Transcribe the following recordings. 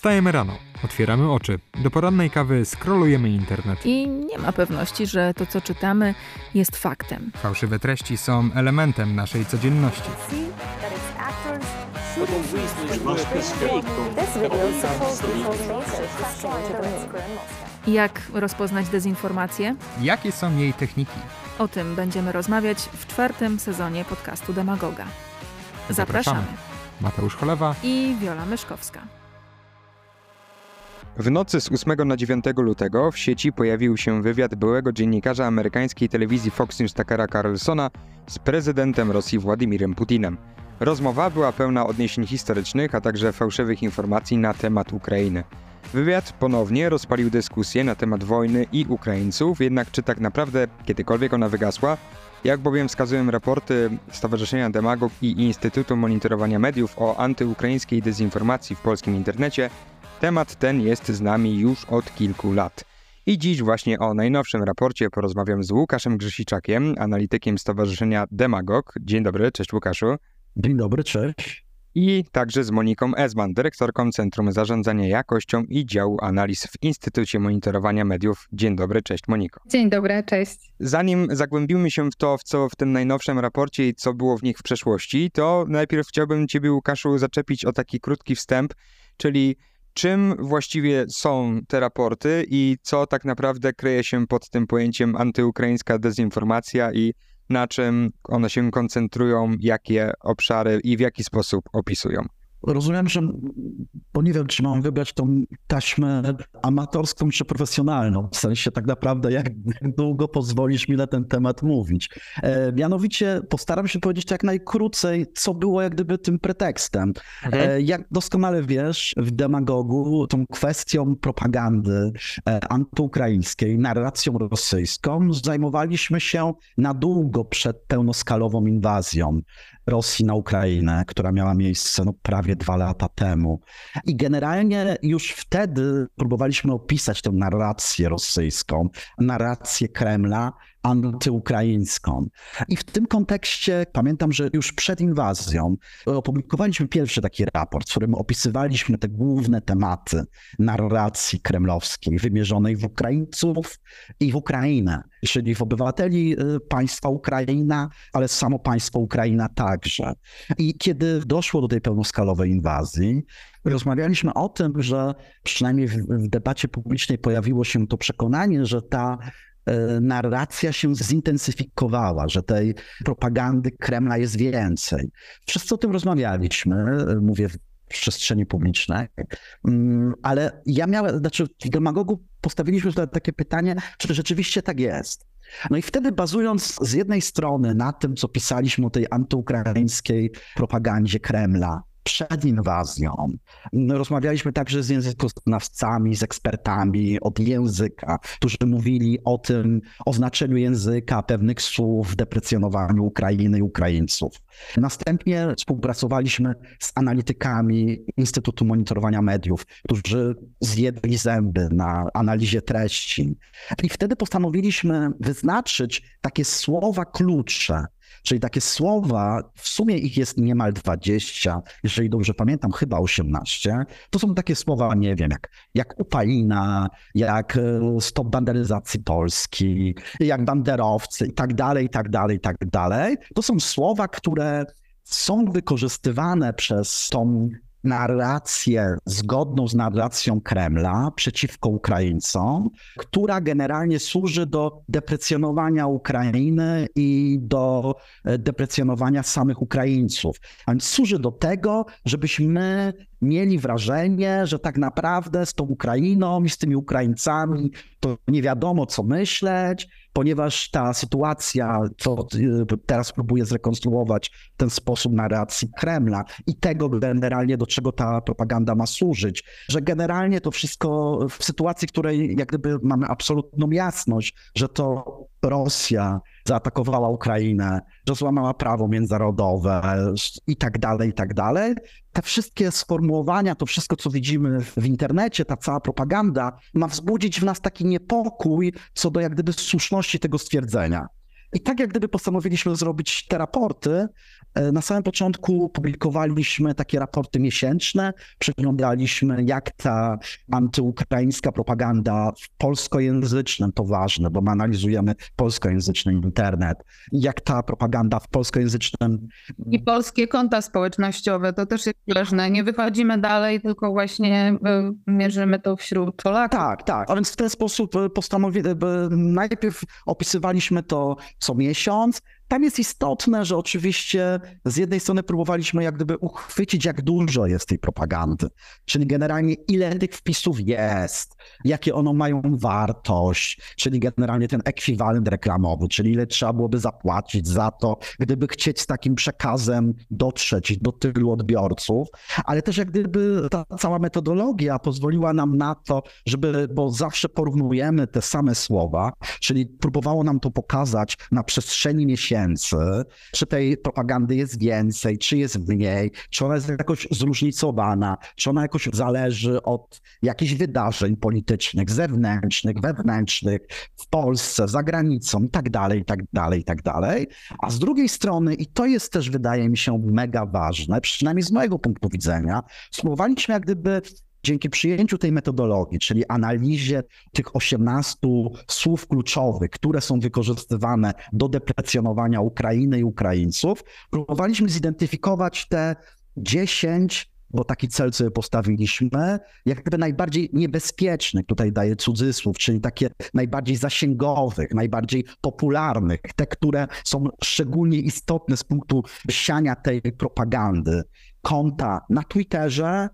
Wstajemy rano, otwieramy oczy, do porannej kawy scrollujemy internet. I nie ma pewności, że to, co czytamy, jest faktem. Fałszywe treści są elementem naszej codzienności. Jak rozpoznać dezinformację? Jakie są jej techniki? O tym będziemy rozmawiać w czwartym sezonie podcastu Demagoga. Zapraszamy. Mateusz Cholewa I Wiola Myszkowska. W nocy z 8 na 9 lutego w sieci pojawił się wywiad byłego dziennikarza amerykańskiej telewizji Fox News Takara Carlsona z prezydentem Rosji Władimirem Putinem. Rozmowa była pełna odniesień historycznych, a także fałszywych informacji na temat Ukrainy. Wywiad ponownie rozpalił dyskusję na temat wojny i Ukraińców, jednak czy tak naprawdę kiedykolwiek ona wygasła? Jak bowiem wskazują raporty Stowarzyszenia Demagog i Instytutu Monitorowania Mediów o antyukraińskiej dezinformacji w polskim internecie, temat ten jest z nami już od kilku lat. I dziś właśnie o najnowszym raporcie porozmawiam z Łukaszem Grzesiczakiem, analitykiem Stowarzyszenia Demagog. Dzień dobry, cześć Łukaszu. Dzień dobry, cześć. I także z Moniką Ezman, dyrektorką Centrum Zarządzania Jakością i Działu Analiz w Instytucie Monitorowania Mediów. Dzień dobry, cześć Moniko. Dzień dobry, cześć. Zanim zagłębimy się w to, w co w tym najnowszym raporcie i co było w nich w przeszłości, to najpierw chciałbym Ciebie, Łukaszu, zaczepić o taki krótki wstęp, czyli czym właściwie są te raporty i co tak naprawdę kryje się pod tym pojęciem antyukraińska dezinformacja i na czym one się koncentrują, jakie obszary i w jaki sposób opisują. Rozumiem, że, bo nie wiem, czy mam wybrać tą taśmę amatorską czy profesjonalną, w sensie tak naprawdę jak, długo pozwolisz mi na ten temat mówić. E, mianowicie postaram się powiedzieć jak najkrócej, co było jak gdyby tym pretekstem. Mhm. E, jak doskonale wiesz, w demagogu tą kwestią propagandy e, antyukraińskiej, narracją rosyjską zajmowaliśmy się na długo przed pełnoskalową inwazją. Rosji na Ukrainę, która miała miejsce no, prawie dwa lata temu. I generalnie już wtedy próbowaliśmy opisać tę narrację rosyjską, narrację Kremla antyukraińską. I w tym kontekście pamiętam, że już przed inwazją opublikowaliśmy pierwszy taki raport, w którym opisywaliśmy te główne tematy narracji kremlowskiej wymierzonej w Ukraińców i w Ukrainę, czyli w obywateli y, państwa Ukraina, ale samo państwo Ukraina także. I kiedy doszło do tej pełnoskalowej inwazji, rozmawialiśmy o tym, że przynajmniej w, w debacie publicznej pojawiło się to przekonanie, że ta narracja się zintensyfikowała, że tej propagandy Kremla jest więcej. Wszyscy o tym rozmawialiśmy, e, mówię w przestrzeni publicznej, mm, ale ja miałem, znaczy w demagogu postawiliśmy sobie takie pytanie, czy rzeczywiście tak jest. No i wtedy bazując z jednej strony na tym, co pisaliśmy o tej antyukraińskiej propagandzie Kremla, przed inwazją. Rozmawialiśmy także z językoznawcami, z ekspertami od języka, którzy mówili o tym, o znaczeniu języka, pewnych słów, deprecjonowaniu Ukrainy i Ukraińców. Następnie współpracowaliśmy z analitykami Instytutu Monitorowania Mediów, którzy zjedli zęby na analizie treści. I wtedy postanowiliśmy wyznaczyć takie słowa klucze, Czyli takie słowa, w sumie ich jest niemal 20, jeżeli dobrze pamiętam, chyba 18. To są takie słowa, nie wiem, jak, jak upalina, jak e, stop banderyzacji Polski, jak banderowcy i tak dalej, i tak dalej, i tak dalej. To są słowa, które są wykorzystywane przez tą narrację zgodną z narracją Kremla przeciwko Ukraińcom, która generalnie służy do deprecjonowania Ukrainy i do e, deprecjonowania samych Ukraińców. A więc służy do tego, żebyśmy mieli wrażenie, że tak naprawdę z tą Ukrainą i z tymi Ukraińcami to nie wiadomo co myśleć, ponieważ ta sytuacja, co y, teraz próbuje zrekonstruować ten sposób narracji Kremla i tego generalnie, do czego ta propaganda ma służyć, że generalnie to wszystko w sytuacji, w której jak gdyby mamy absolutną jasność, że to Rosja zaatakowała Ukrainę, że złamała prawo międzynarodowe i tak dalej, i tak dalej. Te wszystkie sformułowania, to wszystko, co widzimy w internecie, ta cała propaganda ma wzbudzić w nas taki niepokój co do jak gdyby słuszności tego stwierdzenia. I tak jak gdyby postanowiliśmy zrobić te raporty, e, na samym początku publikowaliśmy takie raporty miesięczne, przeglądaliśmy jak ta antyukraińska propaganda w polskojęzycznym, to ważne, bo my analizujemy polskojęzyczny internet, jak ta propaganda w polskojęzycznym... I polskie konta społecznościowe, to też jest ważne. Nie wychodzimy dalej, tylko właśnie e, mierzymy to wśród Polaków. Tak, tak. A więc w ten sposób e, postanowiliśmy, najpierw opisywaliśmy to co miesiąc. Tam jest istotne, że oczywiście z jednej strony próbowaliśmy jak gdyby uchwycić, jak dużo jest tej propagandy, czyli generalnie ile tych wpisów jest, jakie one mają wartość, czyli generalnie ten ekwiwalent reklamowy, czyli ile trzeba byłoby zapłacić za to, gdyby chcieć z takim przekazem dotrzeć do tylu odbiorców, ale też jak gdyby ta cała metodologia pozwoliła nam na to, żeby, bo zawsze porównujemy te same słowa, czyli próbowało nam to pokazać na przestrzeni miesięcy, czy tej propagandy jest więcej, czy jest mniej, czy ona jest jakoś zróżnicowana, czy ona jakoś zależy od jakichś wydarzeń politycznych, zewnętrznych, wewnętrznych, w Polsce, za granicą i tak dalej, i tak dalej, i tak dalej. A z drugiej strony, i to jest też wydaje mi się mega ważne, przynajmniej z mojego punktu widzenia, spróbowaliśmy jak gdyby dzięki przyjęciu tej metodologii, czyli analizie tych 18 słów kluczowych, które są wykorzystywane do deprecjonowania Ukrainy i Ukraińców, próbowaliśmy zidentyfikować te 10 bo taki cel sobie postawiliśmy, jak gdyby najbardziej niebezpiecznych, tutaj daję cudzysłów, czyli takie najbardziej zasięgowych, najbardziej popularnych, te, które są szczególnie istotne z punktu siania tej propagandy. Konta na Twitterze,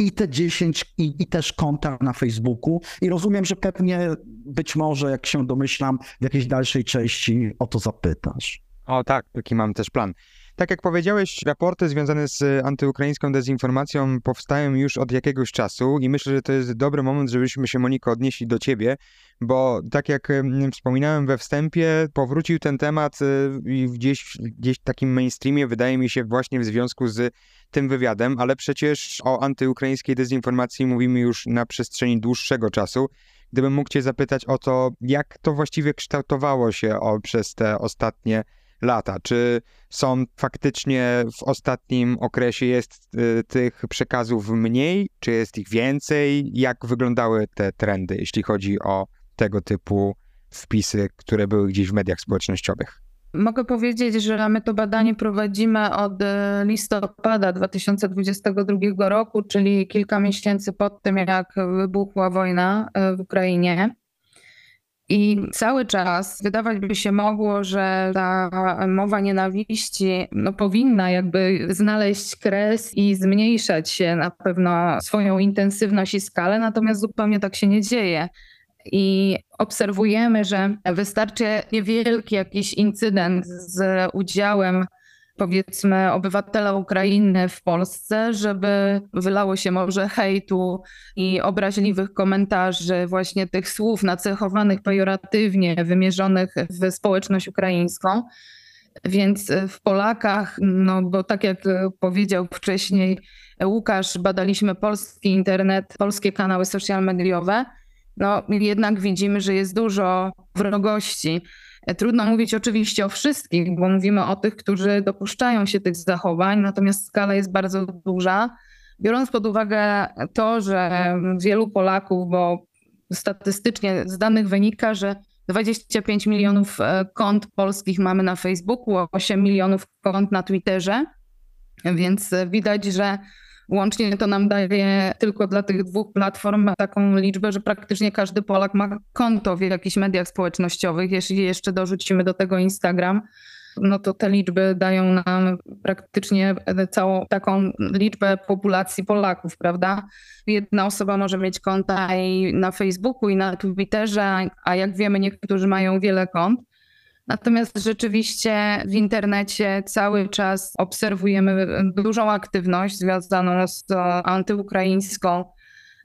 i te 10 i, i, też konta na Facebooku. I rozumiem, że pewnie być może, jak się domyślam, w jakiejś dalszej części o to zapytasz. O tak, taki mam też plan. Tak jak powiedziałeś, raporty związane z antyukraińską dezinformacją powstają już od jakiegoś czasu i myślę, że to jest dobry moment, żebyśmy się, Moniko, odnieśli do ciebie, bo tak jak wspominałem we wstępie, powrócił ten temat y, gdzieś, gdzieś w takim mainstreamie, wydaje mi się, właśnie w związku z tym wywiadem, ale przecież o antyukraińskiej dezinformacji mówimy już na przestrzeni dłuższego czasu. Gdybym mógł Cię zapytać o to, jak to właściwie kształtowało się o, przez te ostatnie lata? Czy są faktycznie w ostatnim okresie jest y, tych przekazów mniej, czy jest ich więcej? Jak wyglądały te trendy, jeśli chodzi o tego typu wpisy, które były gdzieś w mediach społecznościowych? Mogę powiedzieć, że my to badanie prowadzimy od e, listopada 2022 roku, czyli kilka miesięcy po tym, jak wybuchła wojna e, w Ukrainie. I cały czas wydawać by się mogło, że ta mowa nienawiści no, powinna jakby znaleźć kres i zmniejszać się na pewno swoją intensywność i skalę, natomiast zupełnie tak się nie dzieje. I obserwujemy, że wystarczy niewielki jakiś incydent z udziałem powiedzmy obywatela Ukrainy w Polsce, żeby wylało się może hejtu i obraźliwych komentarzy, właśnie tych słów nacechowanych pejoratywnie, wymierzonych w społeczność ukraińską. Więc w Polakach, no bo tak jak powiedział wcześniej Łukasz, badaliśmy polski internet, polskie kanały social mediowe no jednak widzimy, że jest dużo wrogości. E, trudno mówić oczywiście o wszystkich, bo mówimy o tych, którzy dopuszczają się tych zachowań, natomiast skala jest bardzo duża. Biorąc pod uwagę to, że wielu Polaków, bo statystycznie z danych wynika, że 25 milionów e, kont polskich mamy na Facebooku, 8 milionów kont na Twitterze, więc widać, że Łącznie to nam daje tylko dla tych dwóch platform taką liczbę, że praktycznie każdy Polak ma konto w jakichś mediach społecznościowych. Jeśli jeszcze dorzucimy do tego Instagram, no to te liczby dają nam praktycznie całą taką liczbę populacji Polaków, prawda? Jedna osoba może mieć konta i na Facebooku, i na Twitterze, a jak wiemy, niektórzy mają wiele kont. Natomiast rzeczywiście w internecie cały czas obserwujemy dużą aktywność związaną z antyukraińską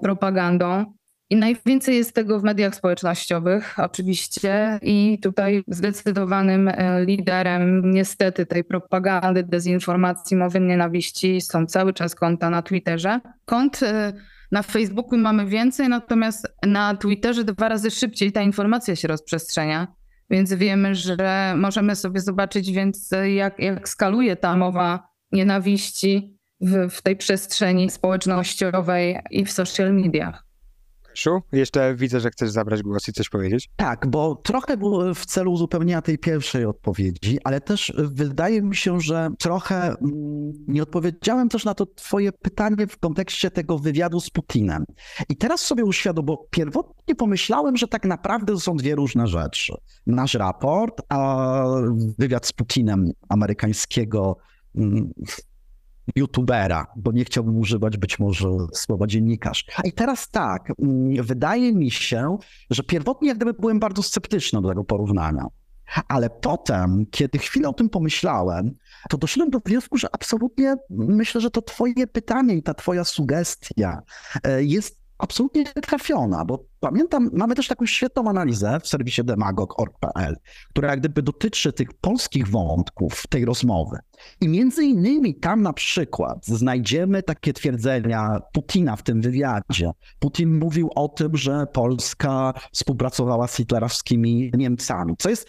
propagandą. I najwięcej jest tego w mediach społecznościowych, oczywiście, i tutaj zdecydowanym e, liderem niestety tej propagandy, dezinformacji, mowy nienawiści są cały czas konta na Twitterze. Kont e, na Facebooku mamy więcej, natomiast na Twitterze dwa razy szybciej ta informacja się rozprzestrzenia więc wiemy, że możemy sobie zobaczyć, więc jak, jak skaluje ta mowa nienawiści w, w tej przestrzeni społecznościowej i w social mediach. Jeszcze widzę, że chcesz zabrać głos i coś powiedzieć. Tak, bo trochę w celu uzupełnienia tej pierwszej odpowiedzi, ale też wydaje mi się, że trochę mm, nie odpowiedziałem też na to twoje pytanie w kontekście tego wywiadu z Putinem. I teraz sobie uświadom, bo pierwotnie pomyślałem, że tak naprawdę są dwie różne rzeczy. Nasz raport, a wywiad z Putinem amerykańskiego mm, youtubera, bo nie chciałbym używać być może słowa dziennikarz. I teraz tak, mm, wydaje mi się, że pierwotnie jak gdyby byłem bardzo sceptyczny do tego porównania. Ale potem, kiedy chwilę o tym pomyślałem, to doszedłem do wniosku, że absolutnie myślę, że to twoje pytanie i ta twoja sugestia e, jest absolutnie trafiona, bo pamiętam, mamy też taką świetną analizę w serwisie demagog.org.pl, która jak gdyby dotyczy tych polskich wątków tej rozmowy. I między innymi tam na przykład znajdziemy takie twierdzenia Putina w tym wywiadzie. Putin mówił o tym, że Polska współpracowała z hitlerowskimi Niemcami, co jest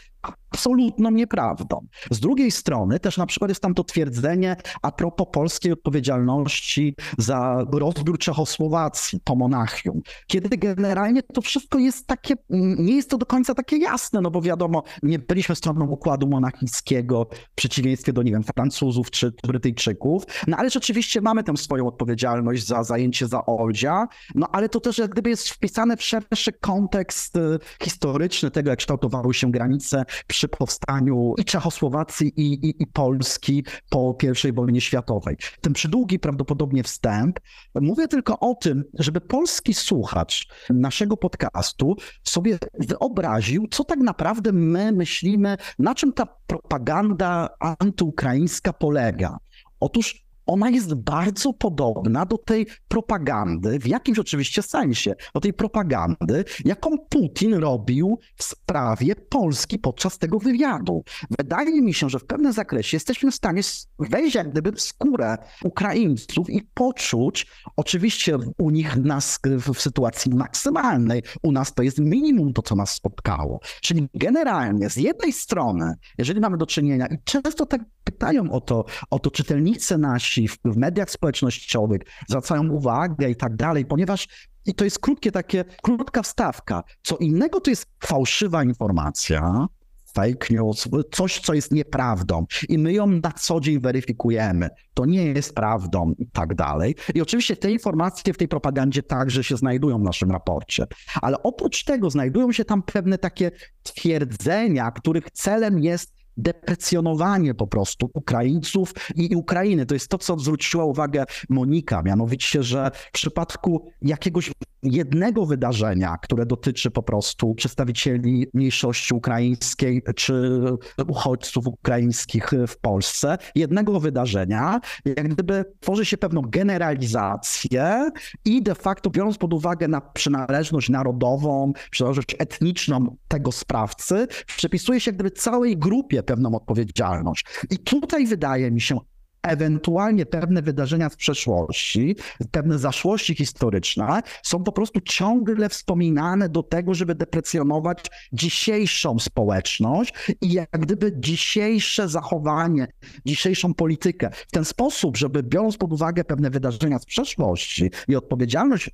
absolutną nieprawdą. Z drugiej strony też na przykład jest tam to twierdzenie a propos polskiej odpowiedzialności za rozbiór Czechosłowacji po Monachium, kiedy generalnie to wszystko jest takie, nie jest to do końca takie jasne, no bo wiadomo, nie byliśmy stroną układu monachijskiego w przeciwieństwie do, nie wiem, Francuzów czy Brytyjczyków, no ale rzeczywiście mamy tę swoją odpowiedzialność za zajęcie za Oldzia, no ale to też jak gdyby jest wpisane w szerszy kontekst y, historyczny tego, jak kształtowały się granice przy powstaniu i Czechosłowacji, i, i, i Polski po I wojnie światowej. Ten przydługi prawdopodobnie wstęp. Mówię tylko o tym, żeby polski słuchacz naszego podcastu sobie wyobraził, co tak naprawdę my myślimy, na czym ta propaganda antyukraińska polega. Otóż ona jest bardzo podobna do tej propagandy, w jakimś oczywiście sensie, do tej propagandy, jaką Putin robił w sprawie Polski podczas tego wywiadu. Wydaje mi się, że w pewnym zakresie jesteśmy w stanie wejść jak gdyby w skórę Ukraińców i poczuć, oczywiście u nich nas w sytuacji maksymalnej, u nas to jest minimum to, co nas spotkało. Czyli generalnie z jednej strony, jeżeli mamy do czynienia, i często tak pytają o to, o to czytelnicy nasi w, w mediach społecznościowych, zwracają uwagę i tak dalej, ponieważ i to jest krótkie takie, krótka wstawka. Co innego to jest fałszywa informacja, fake news, coś, co jest nieprawdą i my ją na co dzień weryfikujemy. To nie jest prawdą i tak dalej. I oczywiście te informacje w tej propagandzie także się znajdują w naszym raporcie. Ale oprócz tego znajdują się tam pewne takie twierdzenia, których celem jest deprecjonowanie po prostu Ukraińców i Ukrainy. To jest to, co zwróciła uwagę Monika, mianowicie, że w przypadku jakiegoś jednego wydarzenia, które dotyczy po prostu przedstawicieli mniejszości ukraińskiej czy uchodźców ukraińskich w Polsce, jednego wydarzenia, jak gdyby tworzy się pewną generalizację i de facto biorąc pod uwagę na przynależność narodową, przynależność etniczną tego sprawcy, przypisuje się jak gdyby całej grupie pewną odpowiedzialność. I tutaj wydaje mi się, ewentualnie pewne wydarzenia z przeszłości, pewne zaszłości historyczne są po prostu ciągle wspominane do tego, żeby deprecjonować dzisiejszą społeczność i jak gdyby dzisiejsze zachowanie, dzisiejszą politykę. W ten sposób, żeby biorąc pod uwagę pewne wydarzenia z przeszłości i odpowiedzialność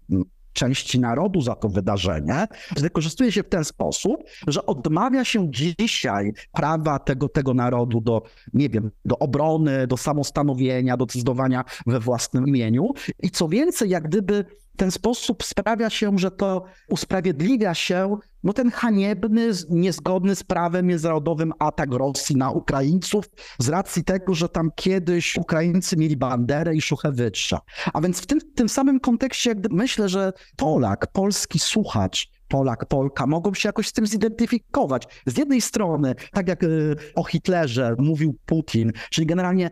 części narodu za to wydarzenie, wykorzystuje się w ten sposób, że odmawia się dzisiaj prawa tego, tego narodu do, nie wiem, do obrony, do samostanowienia, do decydowania we własnym imieniu. I co więcej, jak gdyby ten sposób sprawia się, że to usprawiedliwia się no ten haniebny, niezgodny z prawem międzynarodowym atak Rosji na Ukraińców z racji tego, że tam kiedyś Ukraińcy mieli banderę i Szuchewicza. A więc w tym, tym samym kontekście myślę, że Polak, polski słuchacz Polak, Polka mogą się jakoś z tym zidentyfikować. Z jednej strony, tak jak y, o Hitlerze mówił Putin, czyli generalnie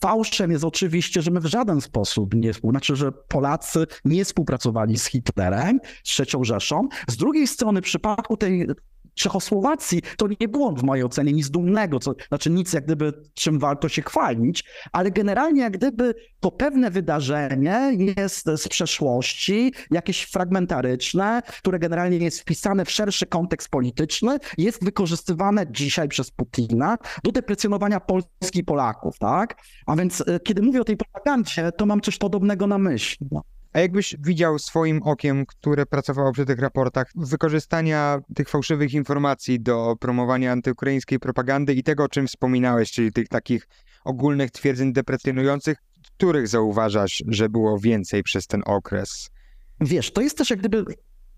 Fałszem jest oczywiście, że my w żaden sposób nie, znaczy, że Polacy nie współpracowali z Hitlerem, z trzecią Rzeszą. Z drugiej strony, w przypadku tej Czechosłowacji to nie było w mojej ocenie nic dumnego, co, znaczy nic jak gdyby czym warto się chwalić, ale generalnie jak gdyby to pewne wydarzenie jest z przeszłości, jakieś fragmentaryczne, które generalnie jest wpisane w szerszy kontekst polityczny, jest wykorzystywane dzisiaj przez Putina do deprecjonowania Polski i Polaków, tak? A więc e, kiedy mówię o tej propagandzie, to mam coś podobnego na myśli. No. A jakbyś widział swoim okiem, które pracowało przy tych raportach, wykorzystania tych fałszywych informacji do promowania antyukraińskiej propagandy i tego, o czym wspominałeś, czyli tych takich ogólnych twierdzeń deprecjonujących, których zauważasz, że było więcej przez ten okres? Wiesz, to jest też jak gdyby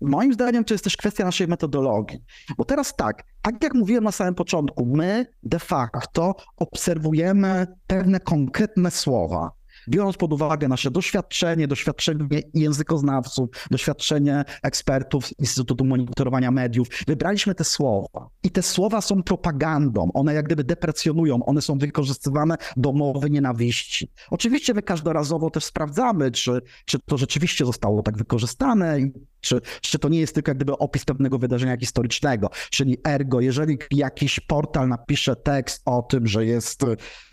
Moim zdaniem to jest też kwestia naszej metodologii. Bo teraz tak, tak jak mówiłem na samym początku, my de facto obserwujemy pewne konkretne słowa biorąc pod uwagę nasze doświadczenie, doświadczenie językoznawców, doświadczenie ekspertów z Instytutu Monitorowania Mediów, wybraliśmy te słowa. I te słowa są propagandą, one jak gdyby deprecjonują, one są wykorzystywane do mowy nienawiści. Oczywiście my każdorazowo też sprawdzamy, czy, czy to rzeczywiście zostało tak wykorzystane czy, czy to nie jest tylko jak gdyby opis pewnego wydarzenia historycznego. Czyli ergo, jeżeli jakiś portal napisze tekst o tym, że jest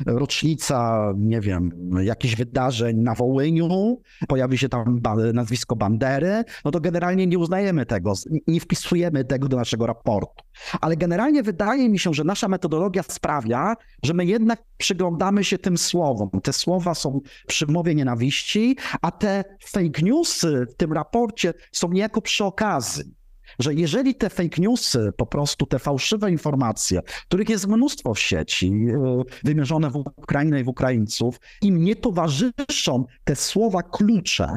rocznica, nie wiem, jakichś wydarzeń na Wołyniu, pojawi się tam nazwisko Bandery, no to generalnie nie uznajemy tego, nie wpisujemy tego do naszego raportu. Ale generalnie wydaje mi się, że nasza metodologia sprawia, że my jednak przyglądamy się tym słowom. Te słowa są przy mowie nienawiści, a te fake newsy w tym raporcie są niejako przy okazji że jeżeli te fake newsy, po prostu te fałszywe informacje, których jest mnóstwo w sieci, e, wymierzone w Ukrainę i w Ukraińców, im nie towarzyszą te słowa klucze,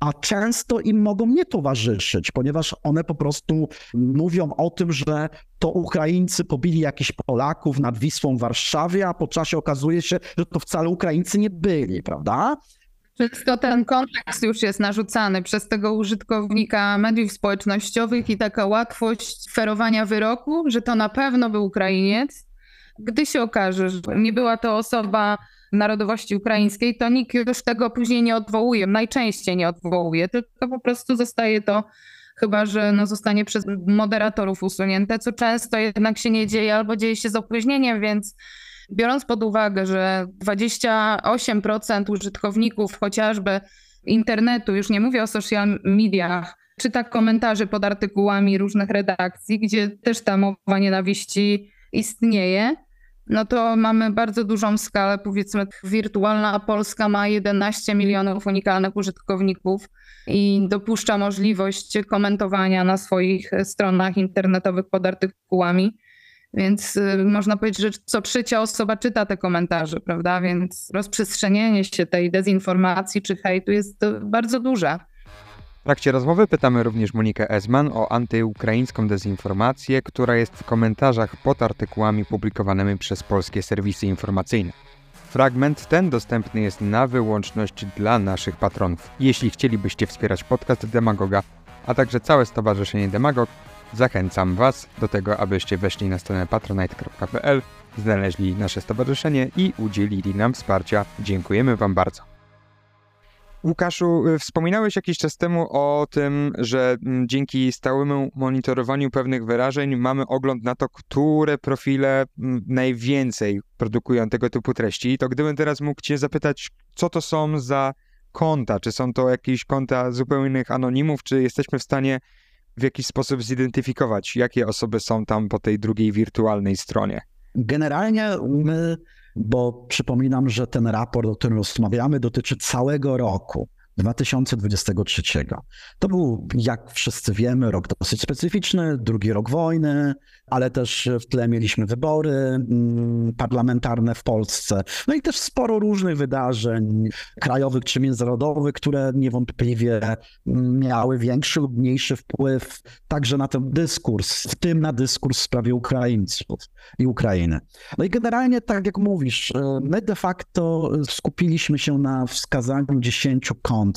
a często im mogą nie towarzyszyć, ponieważ one po prostu mówią o tym, że to Ukraińcy pobili jakichś Polaków nad Wisłą w Warszawie, a po czasie okazuje się, że to wcale Ukraińcy nie byli, prawda? Wszystko ten kontekst już jest narzucany przez tego użytkownika mediów społecznościowych i taka łatwość ferowania wyroku, że to na pewno był Ukrainiec. Gdy się okaże, że nie była to osoba narodowości ukraińskiej, to nikt już tego później nie odwołuje, najczęściej nie odwołuje, tylko po prostu zostaje to, chyba że no, zostanie przez moderatorów usunięte, co często jednak się nie dzieje albo dzieje się z opóźnieniem, więc biorąc pod uwagę, że 28% użytkowników chociażby internetu, już nie mówię o social mediach, czyta komentarze pod artykułami różnych redakcji, gdzie też ta mowa nienawiści istnieje, no to mamy bardzo dużą skalę, powiedzmy wirtualna Polska ma 11 milionów unikalnych użytkowników i dopuszcza możliwość komentowania na swoich stronach internetowych pod artykułami. Więc y, można powiedzieć, że co trzecia osoba czyta te komentarze, prawda? Więc rozprzestrzenianie się tej dezinformacji czy hejtu jest y, bardzo duże. W trakcie rozmowy pytamy również Monikę Esman o antyukraińską dezinformację, która jest w komentarzach pod artykułami publikowanymi przez polskie serwisy informacyjne. Fragment ten dostępny jest na wyłączność dla naszych patronów. Jeśli chcielibyście wspierać podcast Demagoga, a także całe Stowarzyszenie Demagog, zachęcam Was do tego, abyście weszli na stronę patronite.pl, znaleźli nasze stowarzyszenie i udzielili nam wsparcia. Dziękujemy Wam bardzo. Łukaszu, y, wspominałeś jakiś czas temu o tym, że mm, dzięki stałemu monitorowaniu pewnych wyrażeń mamy ogląd na to, które profile mm, najwięcej produkują tego typu treści. To gdybym teraz mógł Cię zapytać, co to są za konta? Czy są to jakieś konta zupełnych anonimów, czy jesteśmy w stanie w jakiś sposób zidentyfikować, jakie osoby są tam po tej drugiej wirtualnej stronie? Generalnie my bo przypominam, że ten raport, o którym rozmawiamy, dotyczy całego roku. 2023. To był, jak wszyscy wiemy, rok dosyć specyficzny, drugi rok wojny, ale też w tle mieliśmy wybory mm, parlamentarne w Polsce. No i też sporo różnych wydarzeń krajowych czy międzynarodowych, które niewątpliwie miały większy lub mniejszy wpływ także na ten dyskurs, w tym na dyskurs w sprawie Ukraińców i Ukrainy. No i generalnie, tak jak mówisz, my de facto skupiliśmy się na wskazaniu 10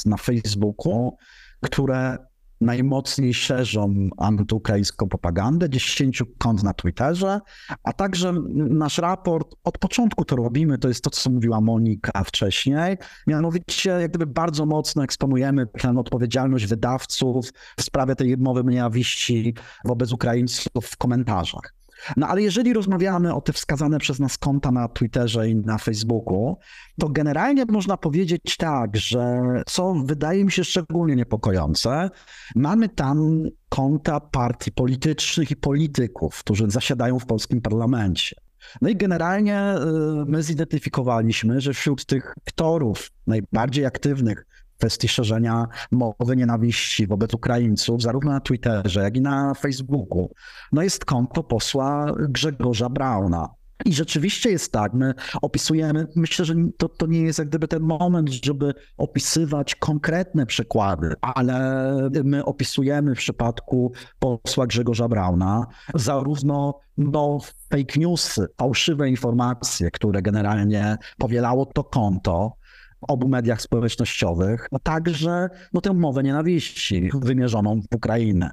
na Facebooku, które najmocniej szerzą antyukraińską propagandę, 10 kont na Twitterze, a także nasz raport, od początku to robimy, to jest to, co mówiła Monika wcześniej, mianowicie jak gdyby bardzo mocno eksponujemy tę odpowiedzialność wydawców w sprawie tej mowy nienawiści wobec Ukraińców w komentarzach. No ale jeżeli rozmawiamy o te wskazane przez nas konta na Twitterze i na Facebooku, to generalnie można powiedzieć tak, że co wydaje mi się szczególnie niepokojące, mamy tam konta partii politycznych i polityków, którzy zasiadają w polskim parlamencie. No i generalnie y, my zidentyfikowaliśmy, że wśród tych aktorów najbardziej aktywnych kwestii szerzenia mowy nienawiści wobec Ukraińców, zarówno na Twitterze, jak i na Facebooku, no jest konto posła Grzegorza Brauna. I rzeczywiście jest tak, my opisujemy, myślę, że to, to nie jest jak gdyby ten moment, żeby opisywać konkretne przykłady, ale my opisujemy w przypadku posła Grzegorza Brauna zarówno no, fake newsy, fałszywe informacje, które generalnie powielało to konto, obu mediach społecznościowych, a także no, tę mowę nienawiści wymierzoną w Ukrainę.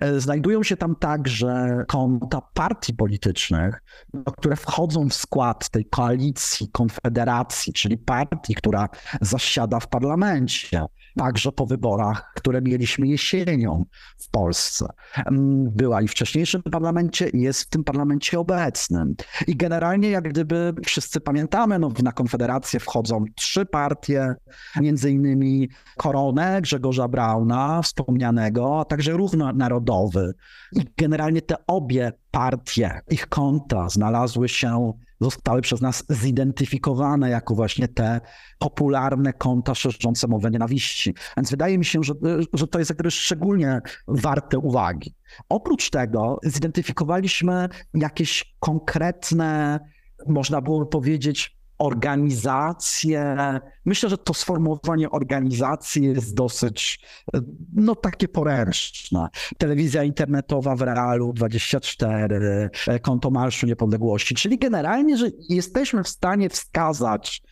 E, znajdują się tam także konta partii politycznych, które wchodzą w skład tej koalicji, konfederacji, czyli partii, która zasiada w parlamencie, także po wyborach, które mieliśmy jesienią w Polsce. Mm, była i w wcześniejszym parlamencie, i jest w tym parlamencie obecnym. I generalnie, jak gdyby wszyscy pamiętamy, no, na konfederację wchodzą trzy partie, między innymi Koronę, Grzegorza Brauna, wspomnianego, a także równo narodowy. I generalnie te obie partie, ich konta znalazły się, zostały przez nas zidentyfikowane jako właśnie te popularne konta szerzące mowę nienawiści. Więc wydaje mi się, że, że to jest szczególnie warte uwagi. Oprócz tego zidentyfikowaliśmy jakieś konkretne, można było powiedzieć, organizacje. Myślę, że to sformułowanie organizacji jest dosyć, no takie poręczne. Telewizja internetowa w Realu 24, konto Marszu Niepodległości, czyli generalnie, że jesteśmy w stanie wskazać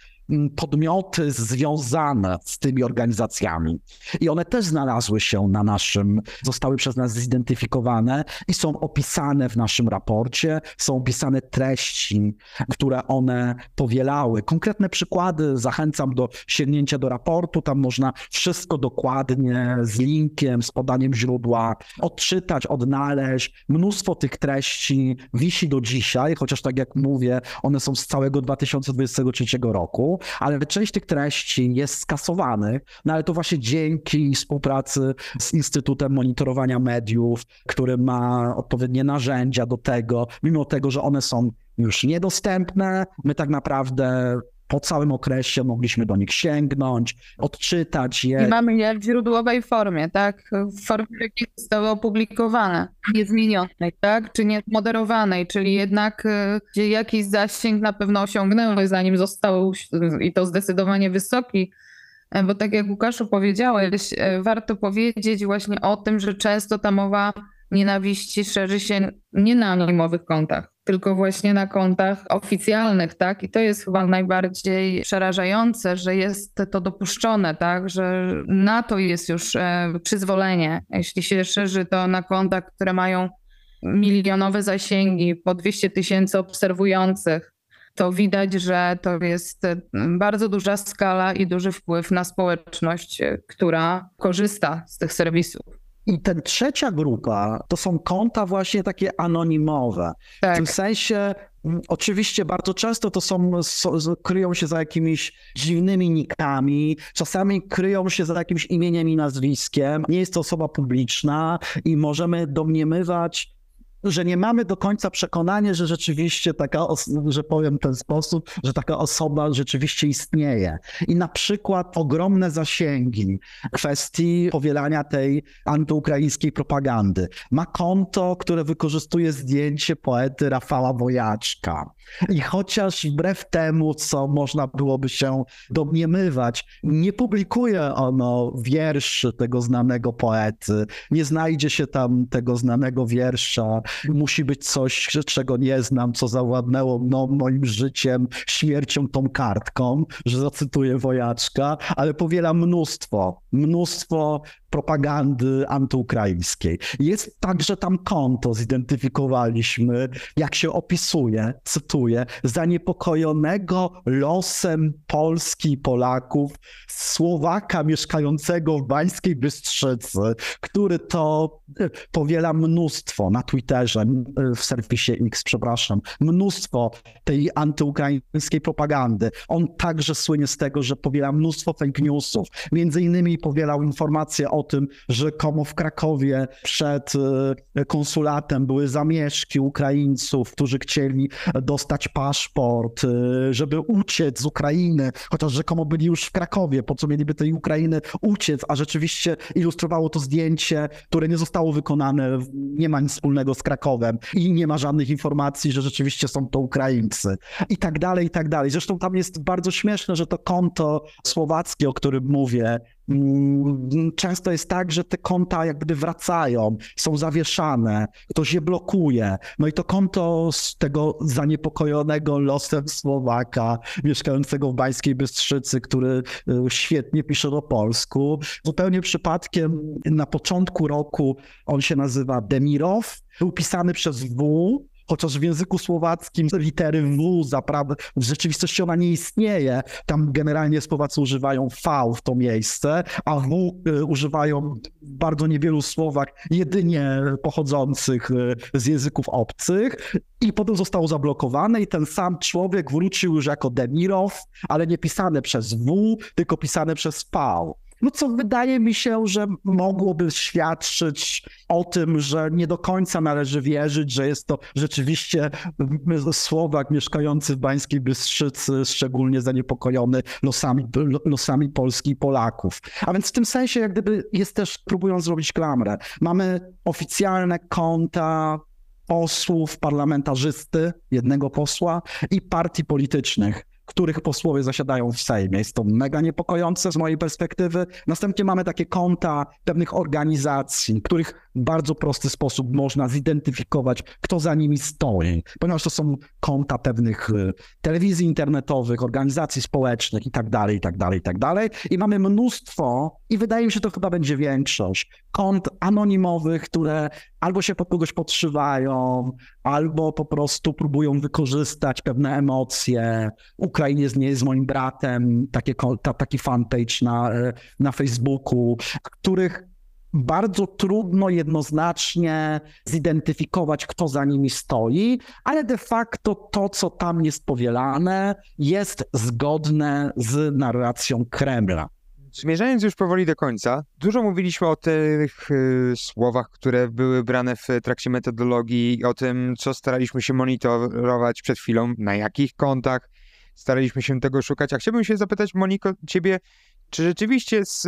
podmioty związane z tymi organizacjami. I one też znalazły się na naszym, zostały przez nas zidentyfikowane i są opisane w naszym raporcie, są opisane treści, które one powielały. Konkretne przykłady zachęcam do sięgnięcia do raportu, tam można wszystko dokładnie z linkiem, z podaniem źródła odczytać, odnaleźć. Mnóstwo tych treści wisi do dzisiaj, chociaż tak jak mówię, one są z całego 2023 roku ale część tych treści jest skasowanych, no ale to właśnie dzięki współpracy z Instytutem Monitorowania Mediów, który ma odpowiednie narzędzia do tego, mimo tego, że one są już niedostępne, my tak naprawdę po całym okresie mogliśmy do nich sięgnąć, odczytać je. I mamy je w źródłowej formie, tak? W formie, w jakiej zostały opublikowane, niezmienionej, tak? Czy nie moderowanej, czyli jednak gdzie jakiś zasięg na pewno osiągnęły, zanim zostały, i to zdecydowanie wysoki, e, bo tak jak Łukaszu powiedziałeś, e, warto powiedzieć właśnie o tym, że często ta mowa nienawiści szerzy się nie na anonimowych kontach, tylko właśnie na kontach oficjalnych, tak? I to jest chyba najbardziej przerażające, że jest to dopuszczone, tak? Że na to jest już e, przyzwolenie. Jeśli się szerzy to na kontach, które mają milionowe zasięgi, po 200 tysięcy obserwujących, to widać, że to jest e, bardzo duża skala i duży wpływ na społeczność, e, która korzysta z tych serwisów. I ten trzecia grupa to są konta właśnie takie anonimowe. Tak. W tym sensie mm, Oczywiście bardzo często to są, kryją się za jakimiś dziwnymi nikami, czasami kryją się za jakimś imieniem i nazwiskiem. Nie jest to osoba publiczna i możemy domniemywać że nie mamy do końca przekonania, że rzeczywiście taka, że powiem w ten sposób, że taka osoba rzeczywiście istnieje. I na przykład ogromne zasięgi kwestii powielania tej antyukraińskiej propagandy. Ma konto, które wykorzystuje zdjęcie poety Rafała Wojaczka. I chociaż wbrew temu, co można byłoby się domniemywać, nie publikuje ono wierszy tego znanego poety, nie znajdzie się tam tego znanego wiersza musi być coś, czego nie znam, co zawładnęło no, moim życiem, śmiercią tą kartką, że zacytuję wojaczka, ale powiela mnóstwo, mnóstwo propagandy antyukraińskiej. Jest także tam konto, zidentyfikowaliśmy, jak się opisuje, cytuję, zaniepokojonego losem Polski i Polaków, Słowaka mieszkającego w Bańskiej Bystrzycy, który to e, powiela mnóstwo na Twitterze, e, w serwisie X, przepraszam, mnóstwo tej antyukraińskiej propagandy. On także słynie z tego, że powiela mnóstwo fake newsów. Między innymi powielał informacje o tym, że komu w Krakowie przed e, konsulatem były zamieszki Ukraińców, którzy chcieli dostać paszport, żeby uciec z Ukrainy, chociaż rzekomo byli już w Krakowie, po co mieliby tej Ukrainy uciec, a rzeczywiście ilustrowało to zdjęcie, które nie zostało wykonane, nie ma nic wspólnego z Krakowem i nie ma żadnych informacji, że rzeczywiście są to Ukraińcy i tak dalej, i tak dalej. Zresztą tam jest bardzo śmieszne, że to konto słowackie, o którym mówię, często jest tak, że te konta jakby wracają, są zawieszane, ktoś je blokuje. No i to konto z tego zaniepokojonego losem Słowaka, mieszkającego w Bańskiej Bystrzycy, który y, świetnie pisze po polsku, zupełnie przypadkiem na początku roku on się nazywa Demirow, był pisany przez W, chociaż w języku słowackim litery W zaprawdę, w rzeczywistości ona nie istnieje. Tam generalnie Słowacy używają V w to miejsce, a W y, używają bardzo niewielu słowach jedynie pochodzących y, z języków obcych i potem zostało zablokowane i ten sam człowiek wrócił już jako Demirow, ale nie pisane przez W, tylko pisane przez V. No co wydaje mi się, że mogłoby świadczyć o tym, że nie do końca należy wierzyć, że jest to rzeczywiście Słowak mieszkający w Bańskiej Bystrzycy, szczególnie zaniepokojony losami, losami Polski i Polaków. A więc w tym sensie jak gdyby jest też, próbując zrobić klamrę, mamy oficjalne konta posłów, parlamentarzysty, jednego posła i partii politycznych których posłowie zasiadają w Sejmie. Jest to mega niepokojące z mojej perspektywy. Następnie mamy takie konta pewnych organizacji, których w bardzo prosty sposób można zidentyfikować, kto za nimi stoi, ponieważ to są konta pewnych y, telewizji internetowych, organizacji społecznych i tak dalej, i tak dalej, i tak dalej. I mamy mnóstwo, i wydaje mi się, to chyba będzie większość, kont anonimowych, które albo się pod kogoś podszywają, albo po prostu próbują wykorzystać pewne emocje. Ukrainiec nie jest moim bratem, takie, ta, taki fanpage na, na Facebooku, których bardzo trudno jednoznacznie zidentyfikować, kto za nimi stoi, ale de facto to, co tam jest powielane, jest zgodne z narracją Kremla. Zmierzając już powoli do końca, dużo mówiliśmy o tych y, słowach, które były brane w trakcie metodologii, o tym, co staraliśmy się monitorować przed chwilą, na jakich kontach staraliśmy się tego szukać. A chciałbym się zapytać, Moniko, ciebie, czy rzeczywiście, z,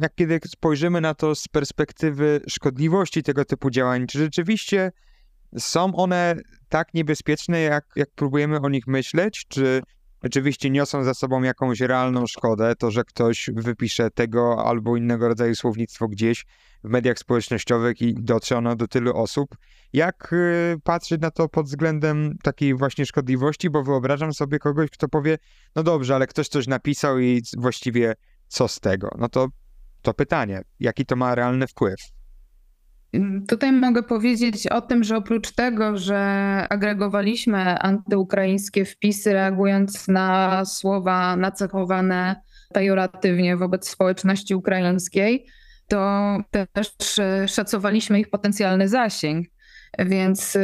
jak kiedy spojrzymy na to z perspektywy szkodliwości tego typu działań, czy rzeczywiście są one tak niebezpieczne, jak, jak próbujemy o nich myśleć? Czy rzeczywiście niosą za sobą jakąś realną szkodę, to że ktoś wypisze tego albo innego rodzaju słownictwo gdzieś w mediach społecznościowych i dotrze ono do tylu osób. Jak y, patrzeć na to pod względem takiej właśnie szkodliwości, bo wyobrażam sobie kogoś, kto powie, no dobrze, ale ktoś coś napisał i właściwie co z tego? No to, to pytanie, jaki to ma realny wpływ? Tutaj mogę powiedzieć o tym, że oprócz tego, że agregowaliśmy antyukraińskie wpisy, reagując na słowa nacechowane pejoratywnie wobec społeczności ukraińskiej, to też szacowaliśmy ich potencjalny zasięg. Więc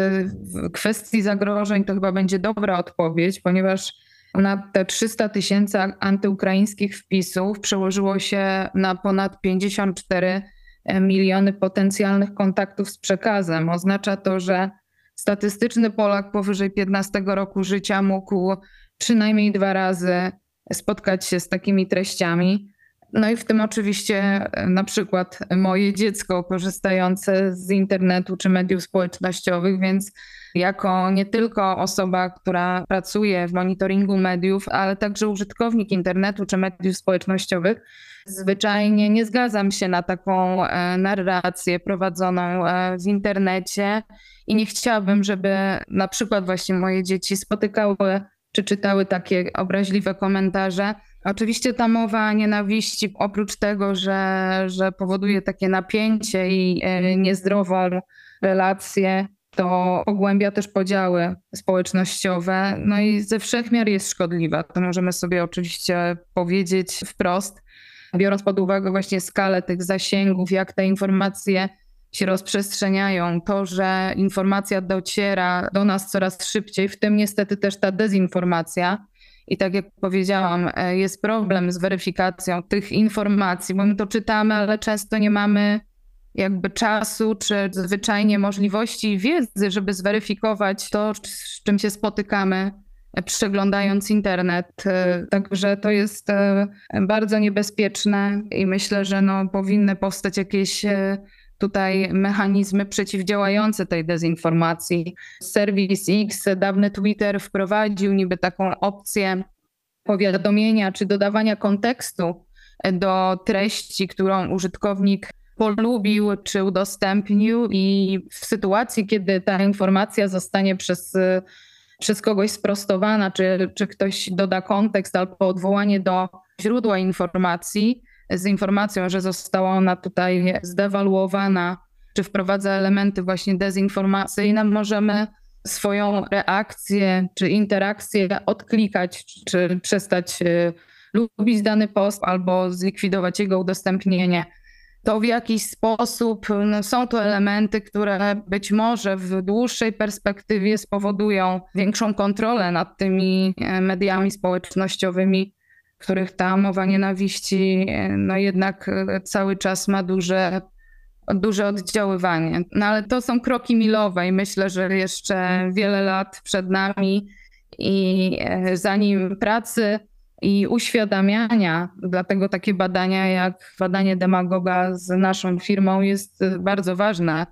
w kwestii zagrożeń to chyba będzie dobra odpowiedź, ponieważ na te 300 tysięcy antyukraińskich wpisów przełożyło się na ponad 54 miliony potencjalnych kontaktów z przekazem. Oznacza to, że statystyczny Polak powyżej 15 roku życia mógł przynajmniej dwa razy spotkać się z takimi treściami. No i w tym oczywiście e, na przykład moje dziecko korzystające z internetu czy mediów społecznościowych, więc jako nie tylko osoba, która pracuje w monitoringu mediów, ale także użytkownik internetu czy mediów społecznościowych, zwyczajnie nie zgadzam się na taką e, narrację prowadzoną e, w internecie i nie chciałabym, żeby na przykład właśnie moje dzieci spotykały czy czytały takie obraźliwe komentarze. Oczywiście ta mowa nienawiści, oprócz tego, że, że powoduje takie napięcie i e, niezdrową relację, to pogłębia też podziały społecznościowe, no i ze wszechmiar jest szkodliwa. To możemy sobie oczywiście powiedzieć wprost, biorąc pod uwagę właśnie skalę tych zasięgów, jak te informacje się rozprzestrzeniają, to, że informacja dociera do nas coraz szybciej, w tym niestety też ta dezinformacja. I tak jak powiedziałam, e, jest problem z weryfikacją tych informacji, bo my to czytamy, ale często nie mamy jakby czasu, czy zwyczajnie możliwości i wiedzy, żeby zweryfikować to, z czym się spotykamy, e, przeglądając internet. E, także to jest bardzo niebezpieczne i myślę, że no, powinny powstać jakieś tutaj mechanizmy przeciwdziałające tej dezinformacji. Serwis X, dawny Twitter wprowadził niby taką opcję powiadomienia czy dodawania kontekstu do treści, którą użytkownik polubił czy udostępnił i w sytuacji, kiedy ta informacja zostanie przez, przez kogoś sprostowana, czy, czy ktoś doda kontekst albo odwołanie do źródła informacji, z informacją, że została ona tutaj zdewaluowana, czy wprowadza elementy właśnie dezinformacyjne, możemy swoją reakcję czy interakcję odklikać, czy przestać y, lubić dany post albo zlikwidować jego udostępnienie. To w jakiś sposób no, są to elementy, które być może w dłuższej perspektywie spowodują większą kontrolę nad tymi e, mediami społecznościowymi, których ta mowa nienawiści no jednak e, cały czas ma duże, duże oddziaływanie. No ale to są kroki milowe i myślę, że jeszcze wiele lat przed nami i e, zanim pracy i uświadamiania, dlatego takie badania jak badanie demagoga z naszą firmą jest bardzo ważne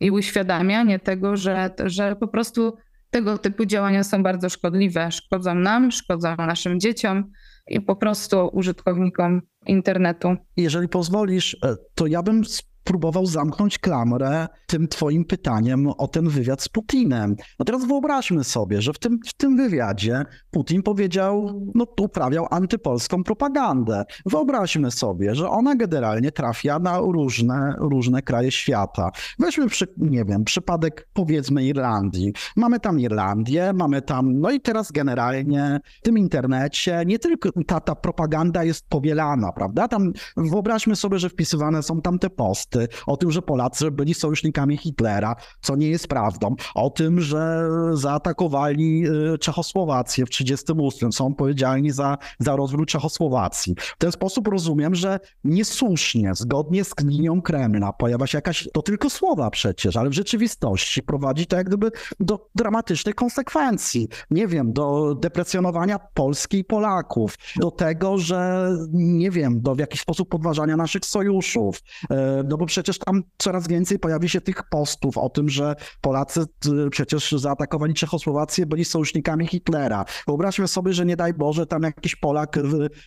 i uświadamianie tego, że, że po prostu tego typu działania są bardzo szkodliwe. Szkodzą nam, szkodzą naszym dzieciom, i po prostu użytkownikom internetu. Jeżeli pozwolisz, e, to ja bym próbował zamknąć klamrę tym twoim pytaniem o ten wywiad z Putinem. No teraz wyobraźmy sobie, że w tym, w tym wywiadzie Putin powiedział, no uprawiał antypolską propagandę. Wyobraźmy sobie, że ona generalnie trafia na różne, różne kraje świata. Weźmy, przy, nie wiem, przypadek powiedzmy Irlandii. Mamy tam Irlandię, mamy tam, no i teraz generalnie w tym internecie nie tylko ta, ta propaganda jest powielana, prawda? Tam wyobraźmy sobie, że wpisywane są tam te posty, o tym, że Polacy byli sojusznikami Hitlera, co nie jest prawdą, o tym, że zaatakowali y, Czechosłowację w 1938, są odpowiedzialni za, za rozwój Czechosłowacji. W ten sposób rozumiem, że niesłusznie, zgodnie z linią Kremla, pojawia się jakaś, to tylko słowa przecież, ale w rzeczywistości prowadzi to jak gdyby do dramatycznych konsekwencji. Nie wiem, do deprecjonowania Polski i Polaków, do tego, że nie wiem, do w jakiś sposób podważania naszych sojuszów, e, do przecież tam coraz więcej pojawi się tych postów o tym, że Polacy y, przecież zaatakowali Czechosłowację, byli sojusznikami Hitlera. Wyobraźmy sobie, że nie daj Boże, tam jakiś Polak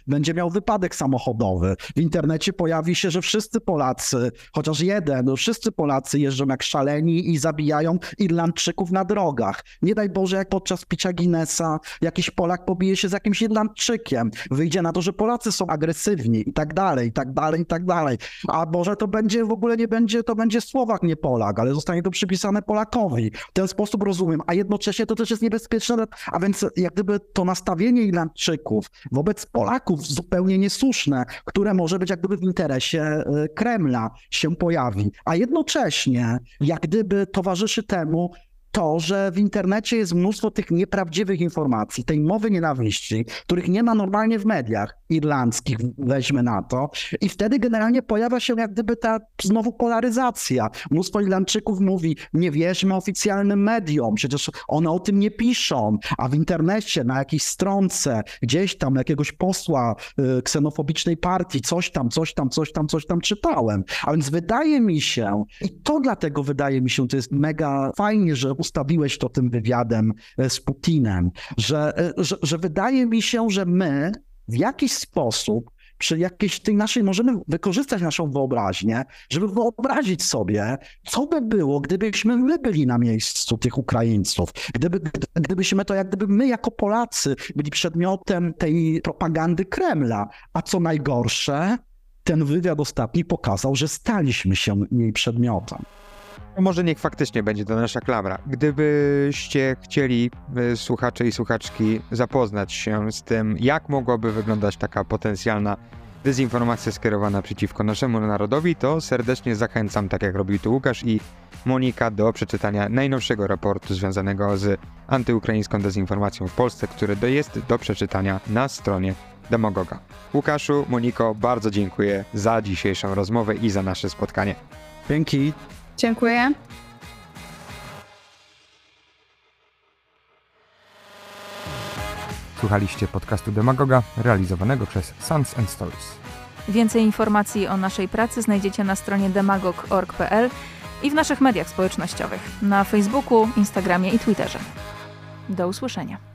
będzie miał wypadek samochodowy. W internecie pojawi się, że wszyscy Polacy, chociaż jeden, wszyscy Polacy jeżdżą jak szaleni i zabijają Irlandczyków na drogach. Nie daj Boże, jak podczas picia Guinnessa jakiś Polak pobije się z jakimś Irlandczykiem. Wyjdzie na to, że Polacy są agresywni i tak dalej, i tak dalej, i tak dalej. A może to będzie w ogóle nie będzie, to będzie Słowak, nie Polak, ale zostanie to przypisane Polakowi. W ten sposób rozumiem, a jednocześnie to też jest niebezpieczne, a więc jak gdyby to nastawienie Irlandczyków wobec Polaków zupełnie niesłuszne, które może być jak gdyby w interesie e, Kremla się pojawi, a jednocześnie jak gdyby towarzyszy temu to, że w internecie jest mnóstwo tych nieprawdziwych informacji, tej mowy nienawiści, których nie ma normalnie w mediach irlandzkich, weźmy na to. I wtedy generalnie pojawia się jak gdyby ta znowu polaryzacja. Mnóstwo Irlandczyków mówi, nie wierzmy oficjalnym mediom, przecież one o tym nie piszą, a w internecie, na jakiejś stronce, gdzieś tam jakiegoś posła y, ksenofobicznej partii, coś tam, coś tam, coś tam, coś tam czytałem. A więc wydaje mi się, i to dlatego wydaje mi się, to jest mega fajnie, że ustawiłeś to tym wywiadem e, z Putinem, że, e, że, że wydaje mi się, że my w jakiś sposób przy jakiejś tej naszej, możemy wykorzystać naszą wyobraźnię, żeby wyobrazić sobie, co by było, gdybyśmy my byli na miejscu tych Ukraińców, gdyby, gdybyśmy to, jak gdyby my jako Polacy byli przedmiotem tej propagandy Kremla, a co najgorsze, ten wywiad ostatni pokazał, że staliśmy się jej przedmiotem. Może niech faktycznie będzie to nasza klamra. Gdybyście chcieli, y, słuchacze i słuchaczki, zapoznać się z tym, jak mogłaby wyglądać taka potencjalna dezinformacja skierowana przeciwko naszemu narodowi, to serdecznie zachęcam, tak jak robił tu Łukasz i Monika, do przeczytania najnowszego raportu związanego z antyukraińską dezinformacją w Polsce, który jest do przeczytania na stronie Demagoga. Łukaszu, Moniko, bardzo dziękuję za dzisiejszą rozmowę i za nasze spotkanie. Dzięki. Dziękuję. Słuchaliście podcastu Demagoga realizowanego przez Sons and Stories. Więcej informacji o naszej pracy znajdziecie na stronie demagog.org.pl i w naszych mediach społecznościowych na Facebooku, Instagramie i Twitterze. Do usłyszenia.